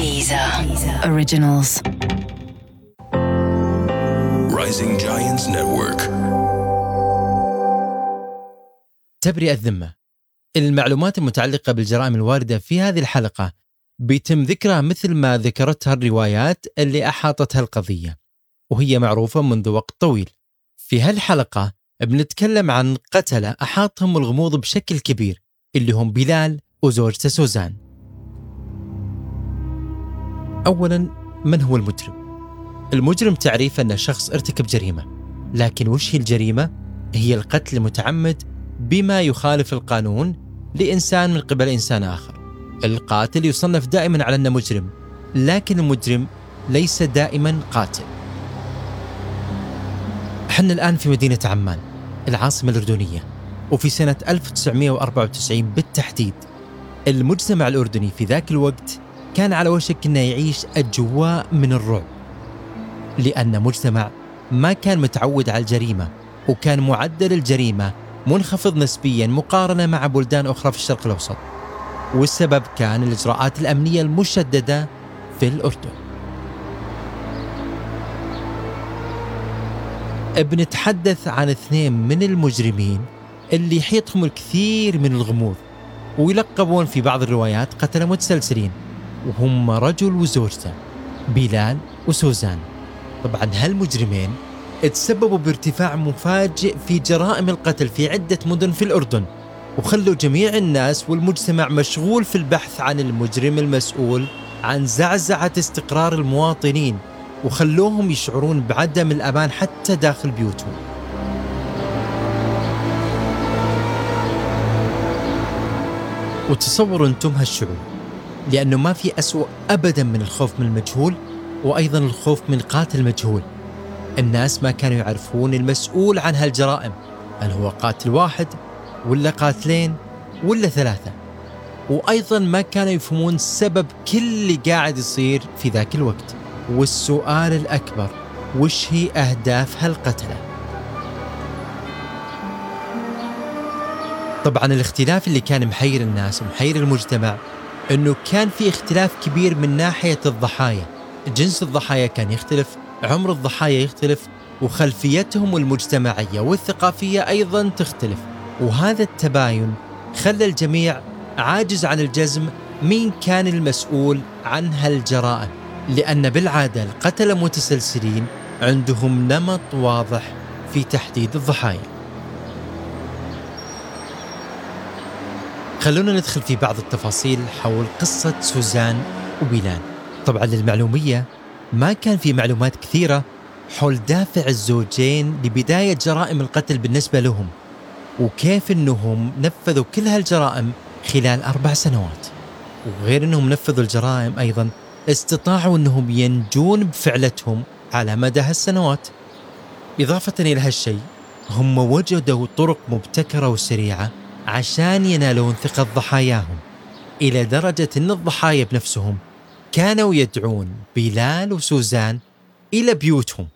Deezer Originals. Rising Giants Network. تبرئة الذمة المعلومات المتعلقة بالجرائم الواردة في هذه الحلقة بيتم ذكرها مثل ما ذكرتها الروايات اللي أحاطتها القضية وهي معروفة منذ وقت طويل في هالحلقة بنتكلم عن قتلة أحاطهم الغموض بشكل كبير اللي هم بلال وزوجته سوزان أولا من هو المجرم؟ المجرم تعريف أنه شخص ارتكب جريمة لكن وش هي الجريمة؟ هي القتل المتعمد بما يخالف القانون لإنسان من قبل إنسان آخر القاتل يصنف دائما على أنه مجرم لكن المجرم ليس دائما قاتل إحنا الآن في مدينة عمان العاصمة الأردنية وفي سنة 1994 بالتحديد المجتمع الأردني في ذاك الوقت كان على وشك أنه يعيش أجواء من الرعب لأن مجتمع ما كان متعود على الجريمة وكان معدل الجريمة منخفض نسبيا مقارنة مع بلدان أخرى في الشرق الأوسط. والسبب كان الإجراءات الأمنية المشددة في الأردن. بنتحدث عن اثنين من المجرمين اللي يحيطهم الكثير من الغموض ويلقبون في بعض الروايات قتلة متسلسلين. وهم رجل وزوجته بلال وسوزان. طبعا هالمجرمين تسببوا بارتفاع مفاجئ في جرائم القتل في عدة مدن في الأردن وخلوا جميع الناس والمجتمع مشغول في البحث عن المجرم المسؤول عن زعزعة استقرار المواطنين وخلوهم يشعرون بعدم الأمان حتى داخل بيوتهم. وتصوروا أنتم هالشعور. لأنه ما في أسوأ أبدا من الخوف من المجهول وأيضا الخوف من قاتل المجهول. الناس ما كانوا يعرفون المسؤول عن هالجرائم هل هو قاتل واحد ولا قاتلين ولا ثلاثة. وأيضا ما كانوا يفهمون سبب كل اللي قاعد يصير في ذاك الوقت. والسؤال الأكبر وش هي أهداف هالقتلة؟ طبعا الاختلاف اللي كان محير الناس ومحير المجتمع إنه كان في اختلاف كبير من ناحية الضحايا. جنس الضحايا كان يختلف عمر الضحايا يختلف وخلفيتهم المجتمعية والثقافية أيضا تختلف. وهذا التباين خلى الجميع عاجز عن الجزم مين كان المسؤول عن هالجرائم لأن بالعادة القتلة متسلسلين عندهم نمط واضح في تحديد الضحايا. خلونا ندخل في بعض التفاصيل حول قصة سوزان وبيلان. طبعا للمعلومية ما كان في معلومات كثيرة حول دافع الزوجين لبداية جرائم القتل بالنسبة لهم وكيف إنهم نفذوا كل هالجرائم خلال أربع سنوات. وغير إنهم نفذوا الجرائم أيضا استطاعوا إنهم ينجون بفعلتهم على مدى هالسنوات. إضافة إلى هالشيء هم وجدوا طرق مبتكرة وسريعة عشان ينالون ثقة ضحاياهم إلى درجة أن الضحايا بنفسهم كانوا يدعون بلال وسوزان إلى بيوتهم.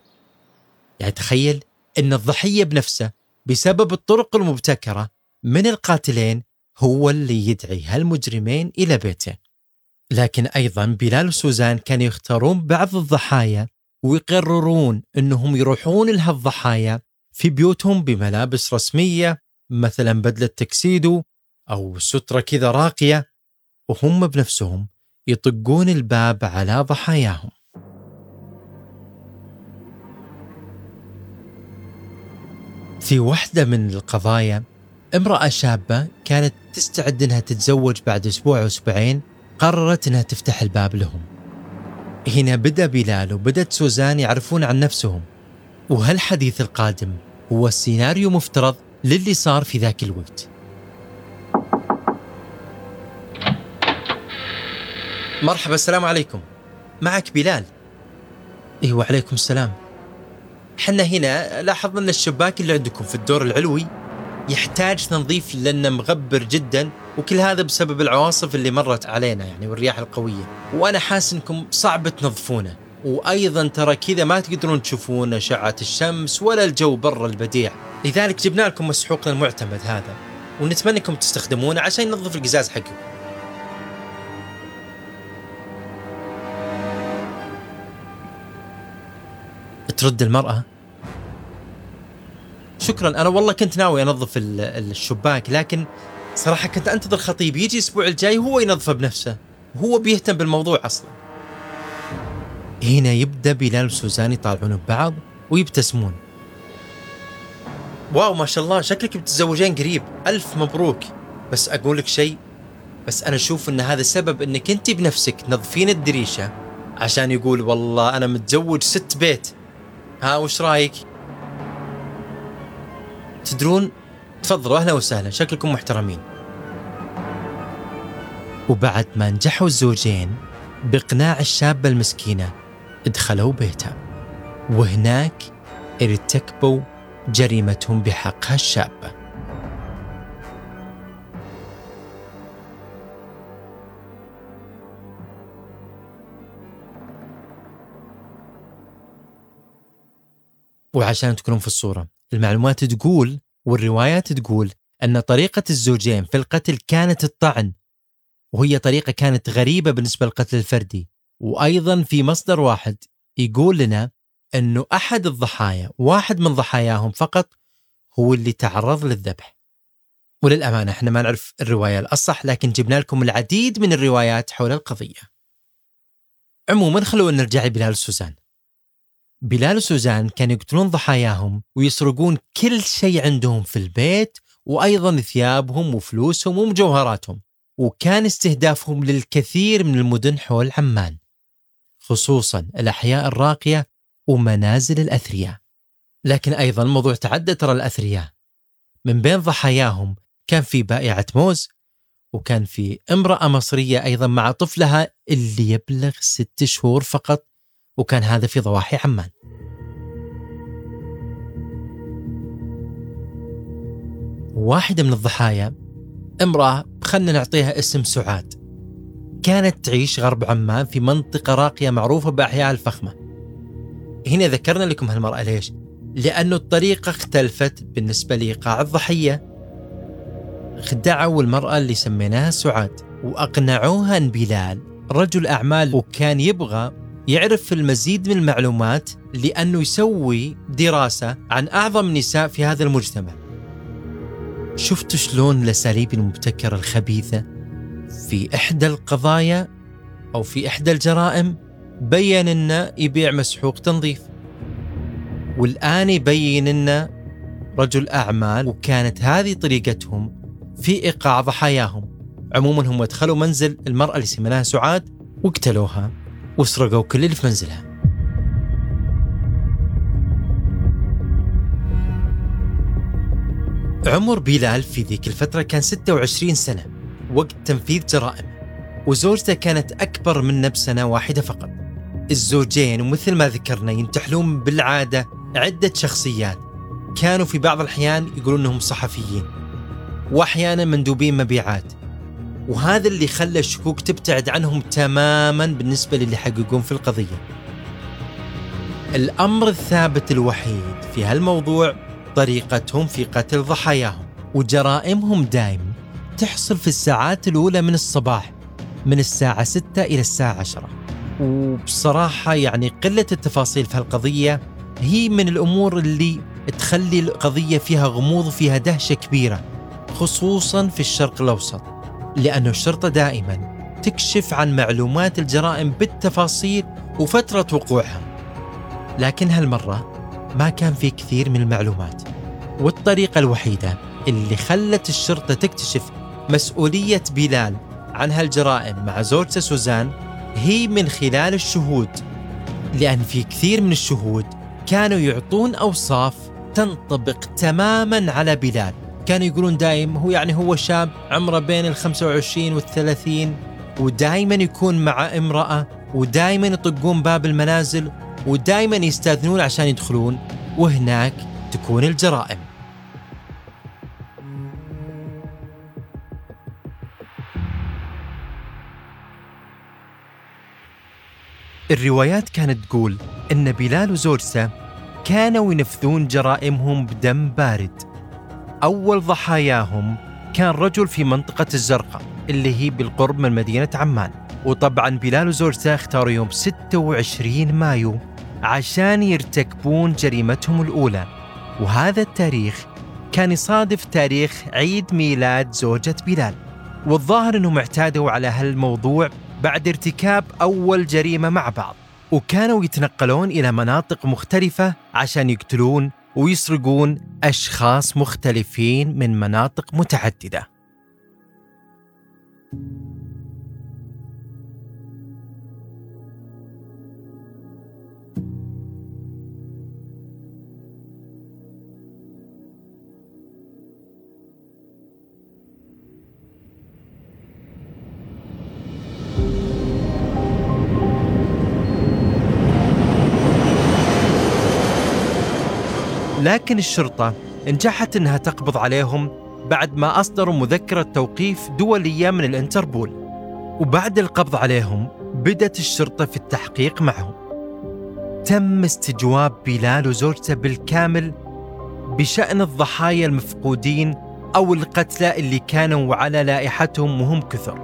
يعني تخيل أن الضحية بنفسه بسبب الطرق المبتكرة من القاتلين هو اللي يدعي هالمجرمين إلى بيته. لكن أيضا بلال وسوزان كانوا يختارون بعض الضحايا ويقررون أنهم يروحون لهالضحايا في بيوتهم بملابس رسمية مثلا بدلة تكسيدو أو سترة كذا راقية وهم بنفسهم يطقون الباب على ضحاياهم في واحدة من القضايا امرأة شابة كانت تستعد إنها تتزوج بعد أسبوع أو أسبوعين قررت إنها تفتح الباب لهم. هنا بدأ بلال وبدت سوزان يعرفون عن نفسهم. وهالحديث القادم هو سيناريو مفترض للي صار في ذاك الوقت. مرحبا السلام عليكم. معك بلال. اي وعليكم السلام. حنا هنا لاحظنا أن الشباك اللي عندكم في الدور العلوي يحتاج تنظيف لأنه مغبر جدا وكل هذا بسبب العواصف اللي مرت علينا يعني والرياح القوية وأنا حاسس أنكم صعب تنظفونه وأيضا ترى كذا ما تقدرون تشوفون اشعه الشمس ولا الجو برا البديع لذلك جبنا لكم مسحوقنا المعتمد هذا ونتمنى انكم تستخدمونه عشان ينظف القزاز حقكم ترد المرأة؟ شكرا أنا والله كنت ناوي أنظف الشباك لكن صراحة كنت أنتظر خطيب يجي الأسبوع الجاي هو ينظفه بنفسه وهو بيهتم بالموضوع أصلا. هنا يبدأ بلال وسوزان يطالعون ببعض ويبتسمون. واو ما شاء الله شكلك بتتزوجين قريب. ألف مبروك. بس أقول لك شيء بس أنا أشوف أن هذا سبب أنك أنت بنفسك تنظفين الدريشة عشان يقول والله أنا متزوج ست بيت. ها وش رأيك؟ تدرون؟ تفضلوا أهلا وسهلا. شكلكم محترمين. وبعد ما نجحوا الزوجين بإقناع الشابة المسكينة دخلوا بيتها. وهناك ارتكبوا جريمتهم بحقها الشابة وعشان تكونون في الصورة المعلومات تقول والروايات تقول أن طريقة الزوجين في القتل كانت الطعن وهي طريقة كانت غريبة بالنسبة للقتل الفردي وأيضا في مصدر واحد يقول لنا أنه أحد الضحايا واحد من ضحاياهم فقط هو اللي تعرض للذبح. وللأمانة إحنا ما نعرف الرواية الأصح لكن جبنا لكم العديد من الروايات حول القضية. عموما خلونا نرجع لبلال وسوزان. بلال وسوزان كانوا يقتلون ضحاياهم ويسرقون كل شيء عندهم في البيت وأيضا ثيابهم وفلوسهم ومجوهراتهم وكان استهدافهم للكثير من المدن حول عمان خصوصا الأحياء الراقية ومنازل الأثرياء. لكن أيضا الموضوع تعدى ترى الأثرياء. من بين ضحاياهم كان في بائعة موز وكان في امرأة مصرية أيضا مع طفلها اللي يبلغ ست شهور فقط وكان هذا في ضواحي عمان. واحدة من الضحايا امرأة خلنا نعطيها اسم سعاد كانت تعيش غرب عمان في منطقة راقية معروفة بأحياء الفخمة. هنا ذكرنا لكم هالمرأة ليش؟ لأنه الطريقة اختلفت بالنسبة لإيقاع الضحية. خدعوا المرأة اللي سميناها سعاد وأقنعوها أن بلال رجل أعمال وكان يبغى يعرف المزيد من المعلومات لأنه يسوي دراسة عن أعظم النساء في هذا المجتمع. شفتوا شلون الأساليب المبتكرة الخبيثة في إحدى القضايا أو في إحدى الجرائم؟ بين انه يبيع مسحوق تنظيف. والآن يبين انه رجل أعمال وكانت هذه طريقتهم في إيقاع ضحاياهم. عموما هم دخلوا منزل المرأة اللي سميناها سعاد وقتلوها وسرقوا كل اللي في منزلها. عمر بلال في ذيك الفترة كان 26 سنة وقت تنفيذ جرائمه وزوجته كانت أكبر منه بسنة واحدة فقط. الزوجين ومثل ما ذكرنا ينتحلون بالعادة عدة شخصيات. كانوا في بعض الأحيان يقولون أنهم صحفيين وأحيانا مندوبين مبيعات. وهذا اللي خلى الشكوك تبتعد عنهم تماما بالنسبة للي يحققون في القضية. الأمر الثابت الوحيد في هالموضوع طريقتهم في قتل ضحاياهم وجرائمهم دائم تحصل في الساعات الأولى من الصباح من الساعة 6 إلى الساعة 10 وبصراحة يعني قلة التفاصيل في هالقضية هي من الأمور اللي تخلي القضية فيها غموض وفيها دهشة كبيرة خصوصا في الشرق الأوسط لأن الشرطة دائما تكشف عن معلومات الجرائم بالتفاصيل وفترة وقوعها. لكن هالمرة ما كان في كثير من المعلومات والطريقة الوحيدة اللي خلت الشرطة تكتشف مسؤولية بلال عن هالجرائم مع زوجته سوزان هي من خلال الشهود لأن في كثير من الشهود كانوا يعطون أوصاف تنطبق تماما على بلال كانوا يقولون دايم هو يعني هو شاب عمره بين ال 25 وال 30 ودائما يكون مع امرأة ودائما يطقون باب المنازل ودائما يستأذنون عشان يدخلون وهناك تكون الجرائم. الروايات كانت تقول إن بلال وزوجته كانوا ينفذون جرائمهم بدم بارد. أول ضحاياهم كان رجل في منطقة الزرقاء اللي هي بالقرب من مدينة عمان. وطبعا بلال وزوجته اختاروا يوم 26 مايو عشان يرتكبون جريمتهم الأولى. وهذا التاريخ كان يصادف تاريخ عيد ميلاد زوجة بلال. والظاهر أنهم اعتادوا على هالموضوع بعد ارتكاب أول جريمة مع بعض وكانوا يتنقلون إلى مناطق مختلفة عشان يقتلون ويسرقون أشخاص مختلفين من مناطق متعددة. لكن الشرطة نجحت إنها تقبض عليهم بعد ما أصدروا مذكرة توقيف دولية من الإنتربول. وبعد القبض عليهم بدأت الشرطة في التحقيق معهم. تم استجواب بلال وزوجته بالكامل بشأن الضحايا المفقودين أو القتلى اللي كانوا على لائحتهم وهم كثر.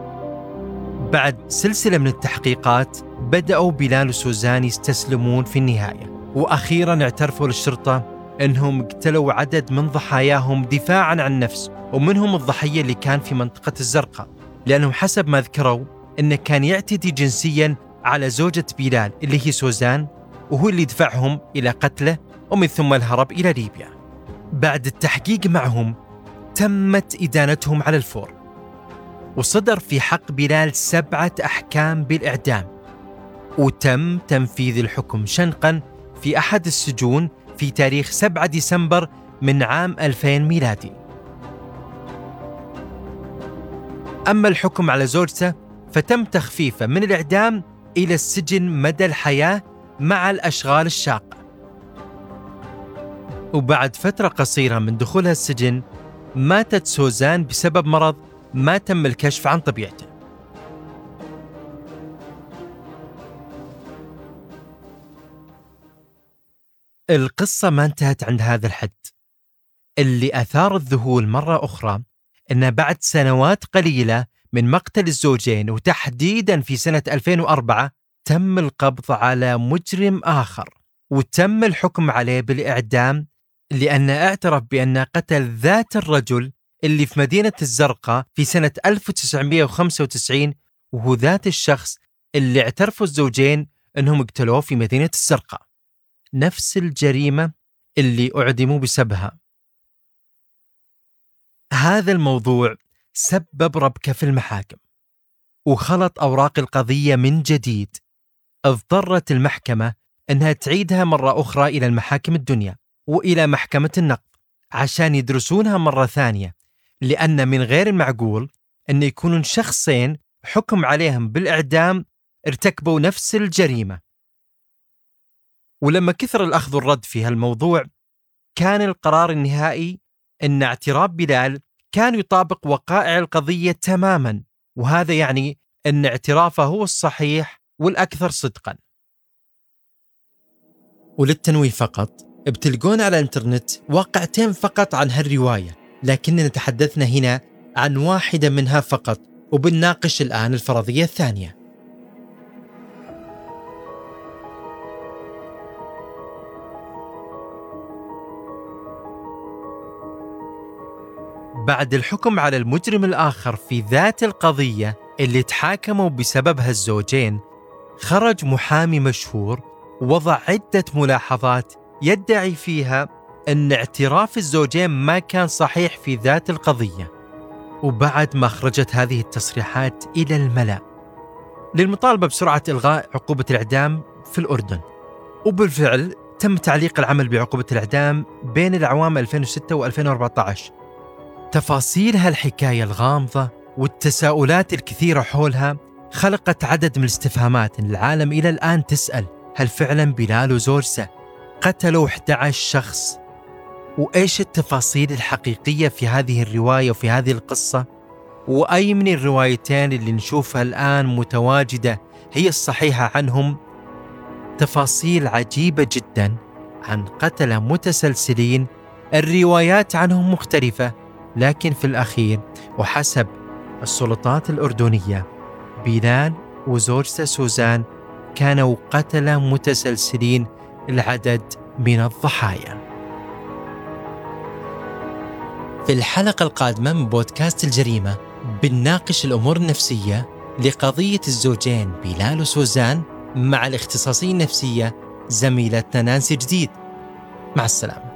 بعد سلسلة من التحقيقات بدأوا بلال وسوزان يستسلمون في النهاية. وأخيرا اعترفوا للشرطة أنهم قتلوا عدد من ضحاياهم دفاعا عن النفس ومنهم الضحية اللي كان في منطقة الزرقاء لأنهم حسب ما ذكروا أنه كان يعتدي جنسيا على زوجة بلال اللي هي سوزان وهو اللي دفعهم إلى قتله ومن ثم الهرب إلى ليبيا. بعد التحقيق معهم تمت إدانتهم على الفور وصدر في حق بلال سبعة أحكام بالإعدام وتم تنفيذ الحكم شنقا في أحد السجون في تاريخ 7 ديسمبر من عام 2000 ميلادي. أما الحكم على زوجته فتم تخفيفه من الإعدام إلى السجن مدى الحياة مع الأشغال الشاقة. وبعد فترة قصيرة من دخولها السجن ماتت سوزان بسبب مرض ما تم الكشف عن طبيعته. القصة ما انتهت عند هذا الحد. اللي أثار الذهول مرة أخرى أن بعد سنوات قليلة من مقتل الزوجين وتحديدا في سنة 2004 تم القبض على مجرم آخر وتم الحكم عليه بالإعدام لأنه اعترف بأنه قتل ذات الرجل اللي في مدينة الزرقاء في سنة 1995 وهو ذات الشخص اللي اعترفوا الزوجين أنهم اقتلوه في مدينة الزرقاء. نفس الجريمة اللي أعدموا بسببها. هذا الموضوع سبب ربكة في المحاكم وخلط أوراق القضية من جديد. اضطرت المحكمة أنها تعيدها مرة أخرى إلى المحاكم الدنيا وإلى محكمة النقد عشان يدرسونها مرة ثانية لأن من غير المعقول أن يكونون شخصين حكم عليهم بالإعدام ارتكبوا نفس الجريمة. ولما كثر الأخذ والرد في هالموضوع كان القرار النهائي أن اعتراف بلال كان يطابق وقائع القضية تماما وهذا يعني أن اعترافه هو الصحيح والأكثر صدقا. وللتنويه فقط بتلقون على الإنترنت واقعتين فقط عن هالرواية لكننا تحدثنا هنا عن واحدة منها فقط وبنناقش الآن الفرضية الثانية. بعد الحكم على المجرم الآخر في ذات القضية اللي تحاكموا بسببها الزوجين خرج محامي مشهور وضع عدة ملاحظات يدعي فيها أن اعتراف الزوجين ما كان صحيح في ذات القضية. وبعد ما خرجت هذه التصريحات إلى الملأ. للمطالبة بسرعة إلغاء عقوبة الإعدام في الأردن. وبالفعل تم تعليق العمل بعقوبة الإعدام بين الأعوام 2006 و2014 تفاصيل هالحكاية الغامضة والتساؤلات الكثيرة حولها خلقت عدد من الاستفهامات العالم إلى الآن تسأل هل فعلا بلال وزوجته قتلوا 11 شخص. وإيش التفاصيل الحقيقية في هذه الرواية وفي هذه القصة؟ وأي من الروايتين اللي نشوفها الآن متواجدة هي الصحيحة عنهم؟ تفاصيل عجيبة جدا عن قتلة متسلسلين الروايات عنهم مختلفة لكن في الأخير وحسب السلطات الأردنية بلال وزوجته سوزان كانوا قتلة متسلسلين العدد من الضحايا. في الحلقة القادمة من بودكاست الجريمة بنناقش الأمور النفسية لقضية الزوجين بلال وسوزان مع الاختصاصية النفسية زميلتنا نانسي جديد. مع السلامة.